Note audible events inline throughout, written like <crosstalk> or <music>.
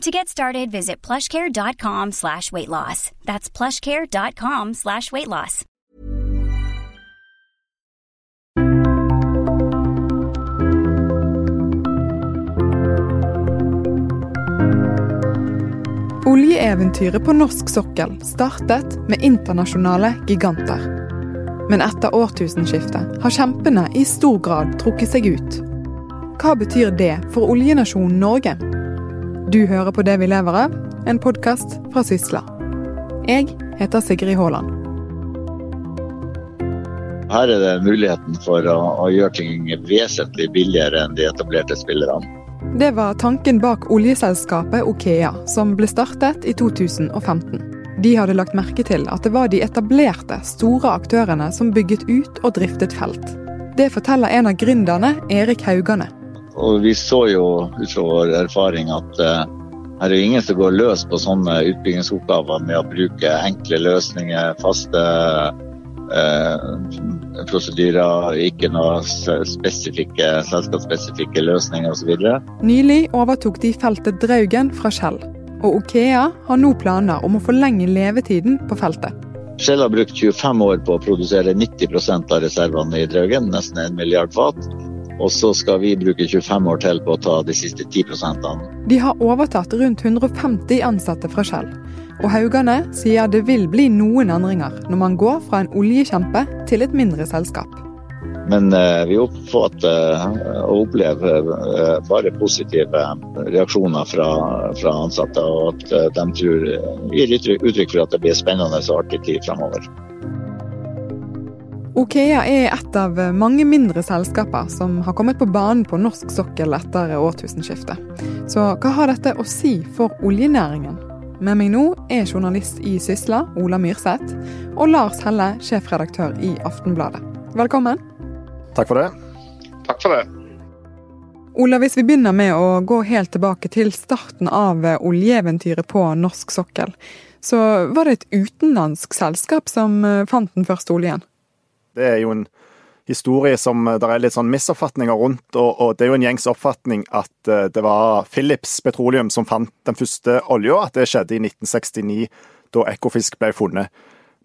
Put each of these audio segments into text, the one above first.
To get started, visit plushcare.com slash weight loss. That's plushcare.com slash weight loss. Oljeeventyret på norsk sokkel startet med internasjonale giganter. Men etter årtusenskiftet har kjempene i stor grad trukket seg ut. Hva betyr det for oljenasjonen Norge? Du hører på Det vi lever av, en podkast fra Sysla. Jeg heter Sigrid Haaland. Her er det muligheten for å, å gjøre ting vesentlig billigere enn de etablerte spillerne. Det var tanken bak oljeselskapet Okea, som ble startet i 2015. De hadde lagt merke til at det var de etablerte, store aktørene som bygget ut og driftet felt. Det forteller en av gründerne, Erik Haugane. Og vi så jo ut fra vår erfaring at uh, her er jo ingen som går løs på sånne utbyggingsoppgaver med å bruke enkle løsninger, faste eh, prosedyrer, ikke noe spesifikke, selskapsspesifikke løsninger osv. Nylig overtok de feltet Draugen fra Shell. Og Okea har nå planer om å forlenge levetiden på feltet. Shell har brukt 25 år på å produsere 90% av reservene i Draugen, nesten en milliard fat. Og så skal vi bruke 25 år til på å ta de siste 10% De har overtatt rundt 150 ansatte fra Shell. Og Haugane sier det vil bli noen endringer når man går fra en oljekjempe til et mindre selskap. Men eh, vi oppfatter uh, og opplever uh, bare positive reaksjoner fra, fra ansatte. Og at de tror, gir uttrykk for at det blir spennende og artig tid framover. Okea er et av mange mindre selskaper som har kommet på banen på norsk sokkel etter årtusenskiftet. Så hva har dette å si for oljenæringen? Med meg nå er journalist i Sysla, Ola Myrseth, og Lars Helle, sjefredaktør i Aftenbladet. Velkommen. Takk for det. Takk for det. Ola, hvis vi begynner med å gå helt tilbake til starten av oljeeventyret på norsk sokkel, så var det et utenlandsk selskap som fant den første oljen? Det er jo en historie som det er litt sånn misoppfatninger rundt. Og, og, det er jo en gjengs oppfatning at det var Philips Petroleum som fant den første olja. At det skjedde i 1969, da Ekofisk ble funnet.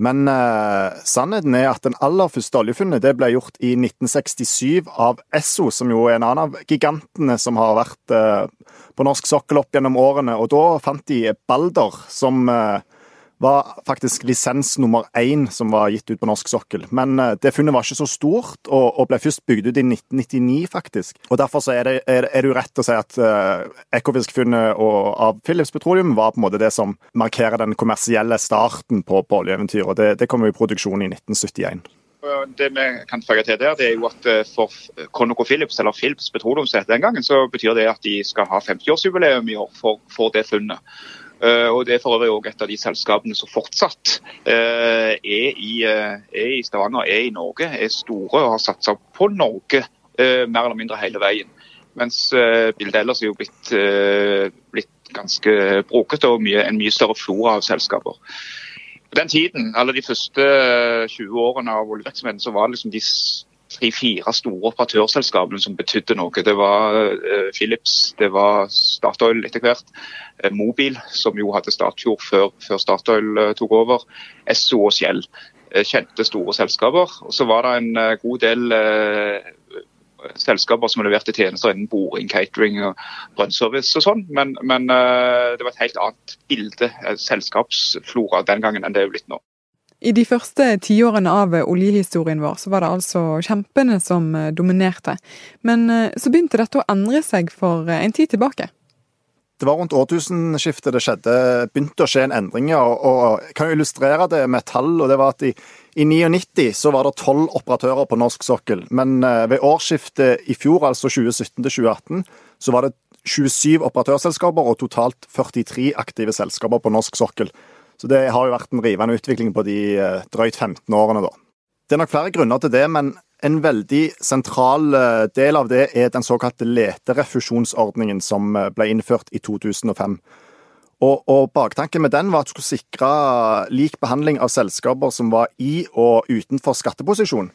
Men eh, sannheten er at den aller første oljefunnet det ble gjort i 1967 av Esso, som jo er en annen av gigantene som har vært eh, på norsk sokkel opp gjennom årene. Og da fant de Balder, som eh, var faktisk lisens nummer én som var gitt ut på norsk sokkel. Men det funnet var ikke så stort, og, ble først bygd ut i 1999, faktisk. Og Derfor er, det, jo rett å si at uh, Ekofisk-funnet av Philips Petroleum var på en måte det som markerer den kommersielle starten på, på oljeeventyret. og det, det kom jo i produksjon i 1971. Det vi kan føye til der, det er jo at for ConocoPhillips, eller Philips Petroleum som den gangen, så betyr det at de skal ha 50-årsjubileum i år for, for det funnet. Uh, og Det er for øvrig også et av de selskapene som fortsatt uh, er, i, uh, er, i, Stavanger, er i Norge, er store og har satsa på Norge mer eller mindre hele veien. Mens bildet ellers er jo blitt, blitt ganske brokete og mye, en mye større flora av selskaper. På den tiden, alle de første 20 årene av oljevirksomheten, så var det liksom de tre-fire store operatørselskapene som betydde noe. Det var uh, Philips, det var Statoil etter hvert. Uh, Mobil, som jo hadde Statfjord før, før Statoil uh, tok over. Esso og Shell. Kjente store selskaper. Og så var det en god del selskaper som leverte tjenester innen boring, catering og brønnservice og sånn. Men, men det var et helt annet bilde, selskapsflora, den gangen enn det er blitt nå. I de første tiårene av oljehistorien vår så var det altså kjempene som dominerte. Men så begynte dette å endre seg for en tid tilbake. Det var rundt årtusenskiftet det skjedde, begynte å skje en endring. Og, jeg kan illustrere det med tall. og det var at I, i 99 så var det tolv operatører på norsk sokkel. Men ved årsskiftet i fjor, altså 2017 2018, så var det 27 operatørselskaper og totalt 43 aktive selskaper på norsk sokkel. Så det har jo vært en rivende utvikling på de eh, drøyt 15 årene, da. Det er nok flere grunner til det, men en veldig sentral eh, del av det er den såkalte leterefusjonsordningen som eh, ble innført i 2005. Og, og Baktanken med den var at du skulle sikre lik behandling av selskaper som var i og utenfor skatteposisjon.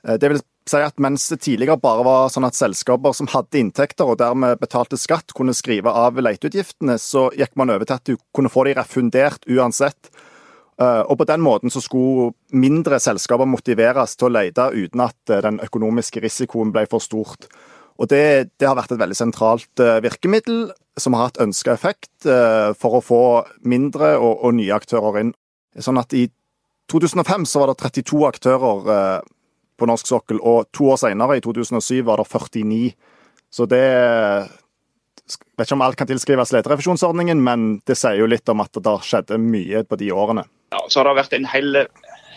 Det vil si at mens det tidligere bare var sånn at selskaper som hadde inntekter og dermed betalte skatt, kunne skrive av leteutgiftene, så gikk man over til at du kunne få de refundert uansett. Eh, og på den måten så skulle mindre selskaper motiveres til å lete uten at eh, den økonomiske risikoen ble for stort. Og det, det har vært et veldig sentralt eh, virkemiddel som har hatt ønska effekt for å få mindre og, og nye aktører inn. Sånn at i 2005 så var det 32 aktører på norsk sokkel. Og to år senere, i 2007, var det 49. Så det vet ikke om alt kan tilskrives leterefusjonsordningen, men det sier jo litt om at det skjedde mye på de årene. Ja, så har det vært en hel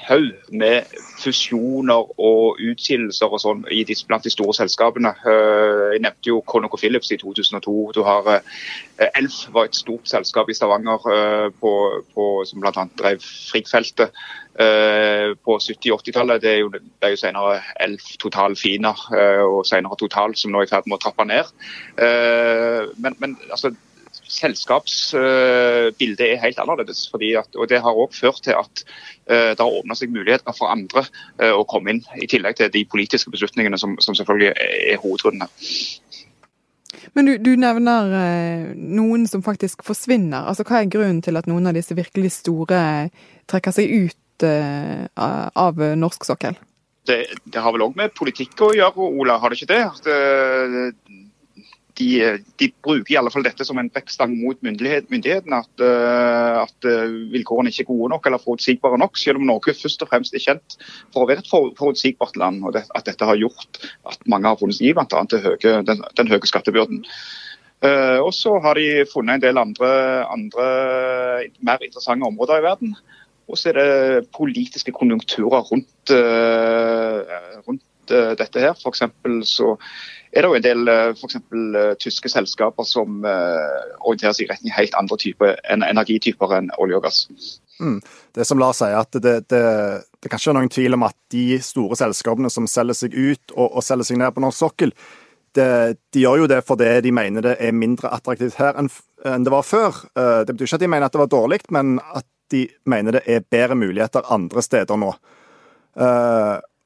haug med fusjoner og utskillelser og sånn blant de store selskapene. Eh, jeg nevnte jo Conoco Phillips i 2002. Du har eh, Elf var et stort selskap i Stavanger eh, på, på, som bl.a. drev Frigg-feltet på 70-80-tallet. Det er jo, det er jo senere Elf, Total Fina og senere Total som nå er i ferd med å trappe ned. Men, men altså selskapsbildet er helt annerledes. At, og Det har òg ført til at uh, det har åpna seg muligheter for andre uh, å komme inn, i tillegg til de politiske beslutningene som, som selvfølgelig er hovedgrunnen Men du, du nevner uh, noen som faktisk forsvinner. Altså, Hva er grunnen til at noen av disse virkelig store trekker seg ut av norsk sokkel? Det, det, har vel òg med politikk å gjøre, Ola, har det ikke det? At, de, de, bruker i alle fall dette som en vekkstang mot myndighet, myndighetene. At, uh, at uh, vilkårene ikke er gode nok eller forutsigbare nok. Selv om Norge først og fremst er kjent for å være et for, forutsigbart land. og det, At dette har gjort at mange har funnet seg i bl.a. Den, den høye skattebyrden. Uh, og så har de funnet en del andre, andre mer interessante områder i verden. Og så er det politiske konjunkturer rundt, rundt dette her. For så er det jo en del for f.eks. Eh, tyske selskaper som eh, orienterer seg i retning helt andre typer energityper enn olje og gass. Mm. Det som Lars sier, at det, det, det kan ikke være noen tvil om at de store selskapene som selger seg ut og, og selger seg ned på norsk sokkel, det, de gjør jo det fordi de mener det er mindre attraktivt her enn, enn det var før. Det betyr ikke at de mener at det var dårlig, men at de mener det er bedre muligheter andre steder nå.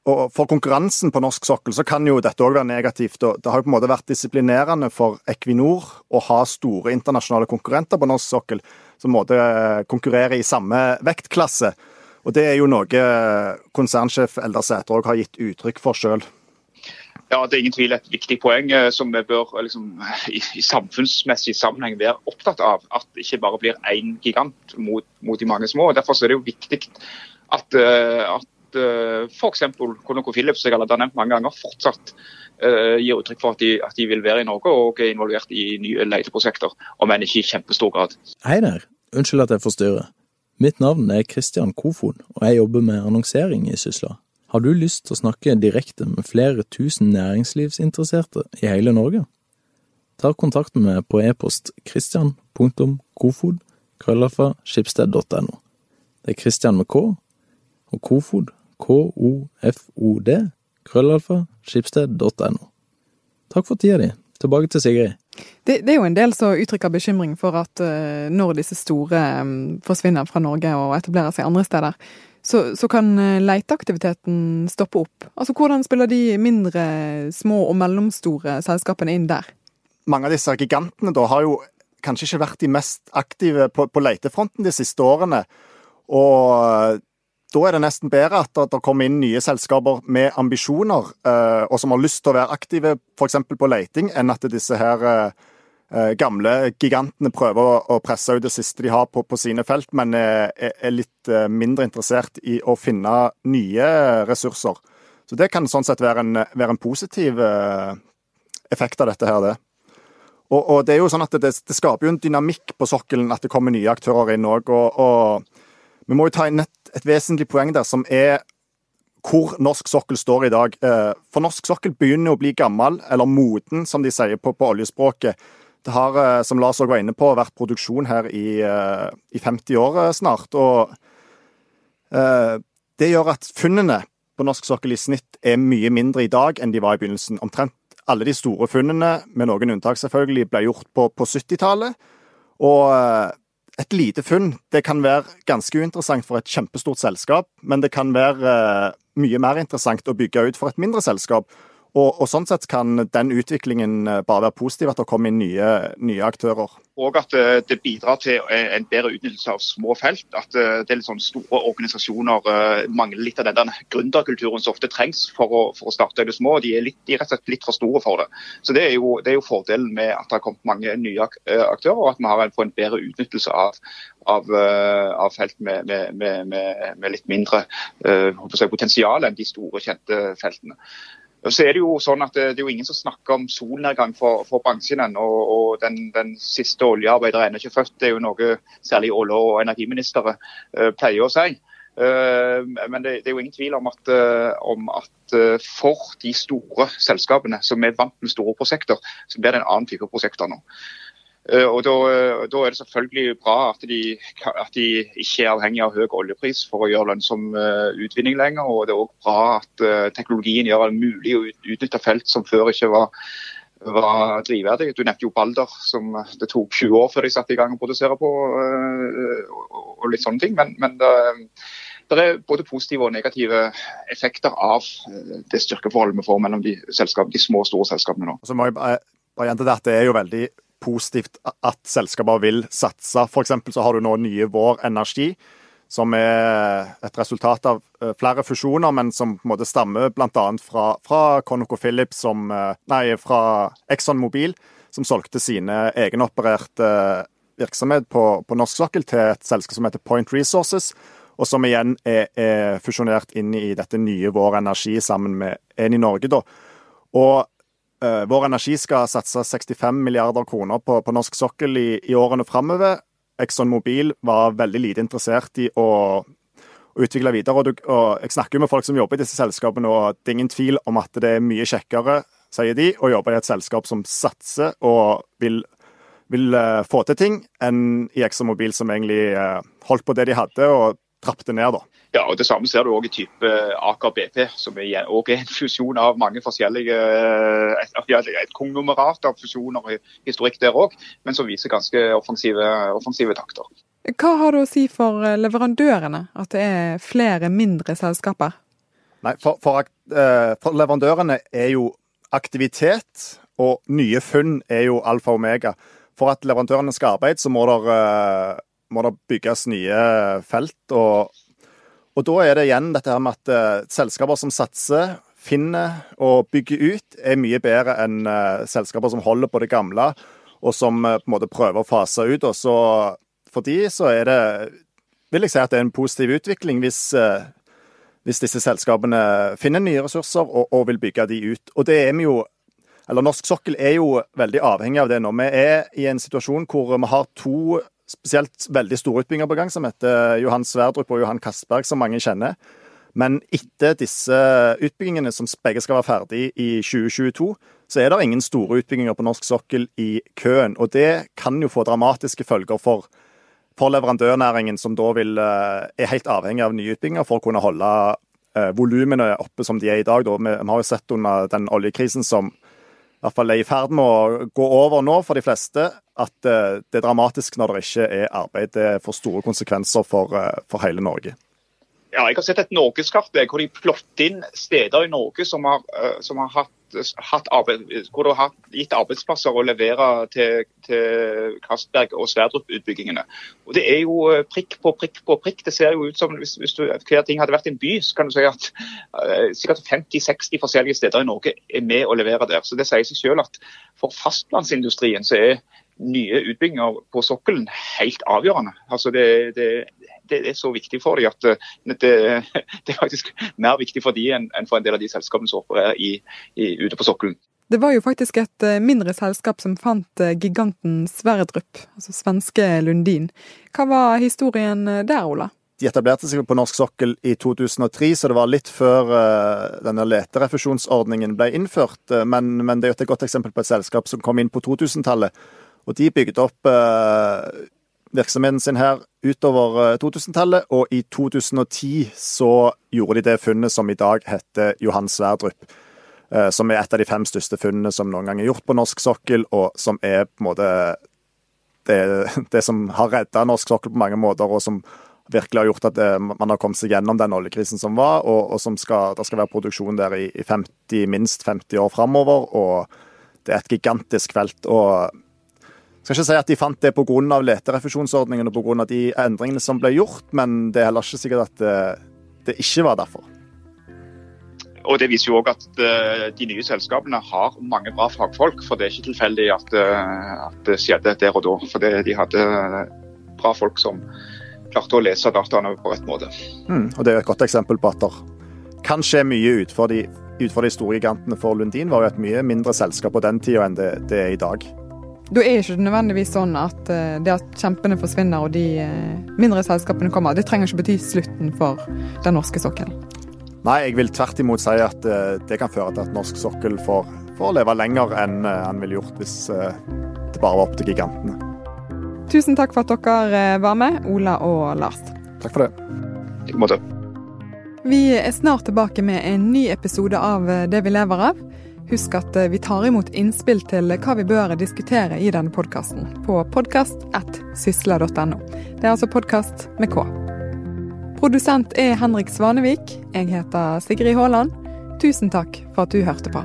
Og For konkurransen på norsk sokkel så kan jo dette òg være negativt. og Det har jo på en måte vært disiplinerende for Equinor å ha store internasjonale konkurrenter på norsk sokkel som måtte konkurrere i samme vektklasse. Og Det er jo noe konsernsjef Eldar Sætre òg har gitt uttrykk for sjøl. Ja, Det er ingen tvil et viktig poeng eh, som vi bør liksom, i, i, samfunnsmessig sammenheng være opptatt av. At det ikke bare blir én gigant mot, mot, de mange små. Derfor er det jo viktig at, eh, at at eh, f.eks. ConocoPhillips jeg har nevnt mange ganger, fortsatt uh, gir uttrykk for at de, at de, vil være i Norge og er involvert i nye leteprosjekter, om enn ikke i kjempestor grad. Hei der, unnskyld at jeg forstyrrer. Mitt navn er Christian Kofon, og jeg jobber med annonsering i Sysla. Har du lyst til å snakke direkte med flere tusen næringslivsinteresserte i hele Norge? Ta kontakt med meg på e-post christian.kofod krøllafa Det er Christian med K og Kofod KOFOD, krøllalfa, skipsted.no. Takk for tida di. Tilbake til Sigrid. Det, det, er jo en del som uttrykker bekymring for at uh, når disse store um, forsvinner fra Norge og etablerer seg andre steder, så, så kan leiteaktiviteten stoppe opp. Altså Hvordan spiller de mindre, små og mellomstore selskapene inn der? Mange av disse gigantene da har jo kanskje ikke vært de mest aktive på, på letefronten de siste årene. Og da er det nesten bedre at det kommer inn nye selskaper med ambisjoner, eh, og som har lyst til å være aktive f.eks. på leiting, enn at disse her eh, eh, gamle gigantene prøver å, presse ut det siste de har på, på sine felt, men er, er, litt mindre interessert i å finne nye ressurser. Så det kan sånn sett være en, være en positiv effekt av dette her, det. Og, og, det er jo sånn at det, det, skaper jo en dynamikk på sokkelen at det kommer nye aktører inn òg. Og, og, vi må jo ta inn et, vesentlig poeng der, som er hvor norsk sokkel står i dag. Eh, for norsk sokkel begynner å bli gammel, eller moden, som de sier på, på oljespråket. Det har, eh, som Lars òg var inne på, vært produksjon her i, eh, i 50 år snart. Og det gjør at funnene på norsk sokkel i snitt er mye mindre i dag enn de var i begynnelsen. Omtrent alle de store funnene, med noen unntak selvfølgelig, ble gjort på, på 70-tallet. Og et lite funn det kan være ganske uinteressant for et kjempestort selskap, men det kan være eh, mye mer interessant å bygge ut for et mindre selskap. Og, og, sånn sett kan den utviklingen eh, bare være positiv, at det kommer inn nye, nye aktører. Og at eh, det bidrar til eh, en bedre utnyttelse av små felt. At det er litt sånn store organisasjoner mangler litt av den gründerkulturen som ofte trengs for å, for å starte det små. De er, litt, de er, rett og slett litt for store for det. Så Det er jo, det er jo fordelen med at det har kommet mange nye aktører, og at vi har en, en bedre utnyttelse av, av, av felt med, med, med, med, litt mindre uh, potensial enn de store, kjente feltene. Så er Det jo sånn at det, er jo ingen som snakker om solnedgang for, for bransjen ennå. Og, den, den, siste oljearbeider er ennå ikke født. Det er jo noe særlig olje- og energiministre uh, pleier å si. Uh, men det, det, er jo ingen tvil om at, uh, om at, for de store selskapene som er vant med store prosjekter, så blir det en annen type prosjekter nå. Eh, og da, eh, da, er det selvfølgelig bra at de, at de, ikke er avhengig av høy oljepris for å gjøre lønnsom eh, utvinning lenger. Og det er òg bra at teknologien gjør det mulig å utnytte felt som før ikke var, var drivverdig. Du nevnte jo Balder, som det tok 20 år før de satte i gang å produsere på. og litt sånne ting. Men, men det, det, er både positive og negative effekter av det styrkeforholdet vi får mellom de, de små og store selskapene nå. Så må jeg bare, bare gjenta det at det er jo veldig positivt at selskaper vil satse. F.eks. så har du nå nye Vår Energi, som er et resultat av eh, flere fusjoner, men som på en måte stammer bl.a. fra, fra ConocoPhillips, som eh, Nei, fra Exxon Mobil, som solgte sine egenopererte eh, virksomhet på, på norsk sokkel til et selskap som heter Point Resources, og som igjen er, er fusjonert inn i dette nye Vår Energi sammen med en i Norge. da. Og vår Energi skal satse 65 milliarder kroner på, på norsk sokkel i, i årene framover. Exxon Mobil var veldig lite interessert i å, å utvikle videre. Og, du, og, Jeg snakker jo med folk som jobber i disse selskapene, og det er ingen tvil om at det er mye kjekkere, sier de, å jobbe i et selskap som satser og vil, vil uh, få til ting, enn i Exxon Mobil, som egentlig uh, holdt på det de hadde, og trappet ned. da. Ja, og Det samme ser du òg i type Aker BP, som er en fusjon av mange forskjellige Et, kongnummerat konglomerat av fusjoner og historikk der òg, men som viser ganske offensive, offensive, takter. Hva har det å si for leverandørene at det er flere mindre selskaper? Nei, for, for, eh, for leverandørene er jo aktivitet og nye funn er jo alfa og omega. For at leverandørene skal arbeide, så må det, eh, må det bygges nye felt. og og da er det igjen dette her med at uh, selskaper som satser, finner og bygger ut, er mye bedre enn uh, selskaper som holder på det gamle, og som uh, på en måte prøver å fase ut. Og så for de så er det vil jeg si at det er en positiv utvikling hvis, hvis disse selskapene finner nye ressurser og, og, vil bygge de ut. Og det er vi jo eller Norsk sokkel er jo veldig avhengig av det nå. Vi er i en situasjon hvor vi har to spesielt veldig store utbygginger på gang, som heter Johan Sverdrup og Johan Castberg, som mange kjenner. Men etter disse utbyggingene, som begge skal være ferdig i 2022, så er det ingen store utbygginger på norsk sokkel i køen. Og det kan jo få dramatiske følger for, for leverandørnæringen, som da vil, eh, er helt avhengig av nye utbygginger for å kunne holde eh, volumene oppe som de er i dag. Da. Vi, har jo sett under den oljekrisen som hvert fall er i ferd med å gå over nå for de fleste, at eh, det er dramatisk når det ikke er arbeid. Det får store konsekvenser for, eh, for hele Norge. Ja, jeg har sett et norgeskart hvor de plotter inn steder i Norge som har, som har hatt arbeid, hvor det har gitt arbeidsplasser å levere til, til Castberg og Sverdrup-utbyggingene. Og Det er jo eh, prikk på prikk på prikk. Det ser jo ut som hvis, hvis du, hver ting hadde vært en by, så kan du si at uh, sikkert 50-60 forskjellige steder i Norge er med å levere der. Så Det sier seg selv at for fastlandsindustrien så er nye utbygginger på sokkelen helt avgjørende. Altså det, det, det er så viktig for dem at eh, det, <laughs> det, er faktisk mer viktig for dem enn for en del av de selskapene som opererer i, i, ute på sokkelen. Det var jo faktisk et eh, mindre selskap som fant eh, giganten Sverdrup, altså svenske Lundin. Hva var historien der, Ola? De etablerte seg på norsk sokkel i 2003, så det var litt før denne leterefusjonsordningen ble innført. Men, men, det er jo et godt eksempel på et selskap som kom inn på 2000-tallet. Og de bygde opp virksomheten sin her utover 2000-tallet, eh, og i 2010 så gjorde de det funnet som i dag heter Johan Sverdrup. Eh, som er et av de fem største funnene som noen gang er gjort på norsk sokkel, og som er på en måte det, det som har redda norsk sokkel på mange måter, og som virkelig har gjort at eh, man har kommet seg gjennom den oljekrisen som var, og, og som skal, det skal være produksjon der i 50, minst 50 år framover. Og det er et gigantisk felt. og skal ikke si at de fant det pga. leterefusjonsordningen og pga. de endringene som ble gjort, men det er heller ikke sikkert at det, det ikke var derfor. Og Det viser jo òg at uh, de nye selskapene har mange bra fagfolk. For det er ikke tilfeldig at, uh, at det skjedde der og da. For det, de hadde bra folk som klarte å lese dataene på rett måte. Mm, og Det er et godt eksempel på at det kan skje mye utenfor de, ut de store gigantene. For Lundin var jo et mye mindre selskap på den tida enn det, det er i dag. Da er ikke det nødvendigvis sånn at eh, det at kjempene forsvinner og de eh, mindre selskapene kommer, det trenger ikke bety slutten for den norske sokkelen. Nei, jeg vil tvert imot si at eh, det kan føre til at norsk sokkel får, får leve lenger enn han ville gjort hvis det bare var opp til gigantene. Tusen takk for at dere var med, Ola og Lars. Takk for det. I måte. Vi er snart tilbake med en ny episode av Det vi lever av. Husk at eh, vi tar imot innspill til hva vi bør diskutere i denne podkasten på podkast.sysla.no. Det er altså podkast med K. Produsent er Henrik Svanevik. Jeg heter Sigrid Haaland. Tusen takk for at du hørte på.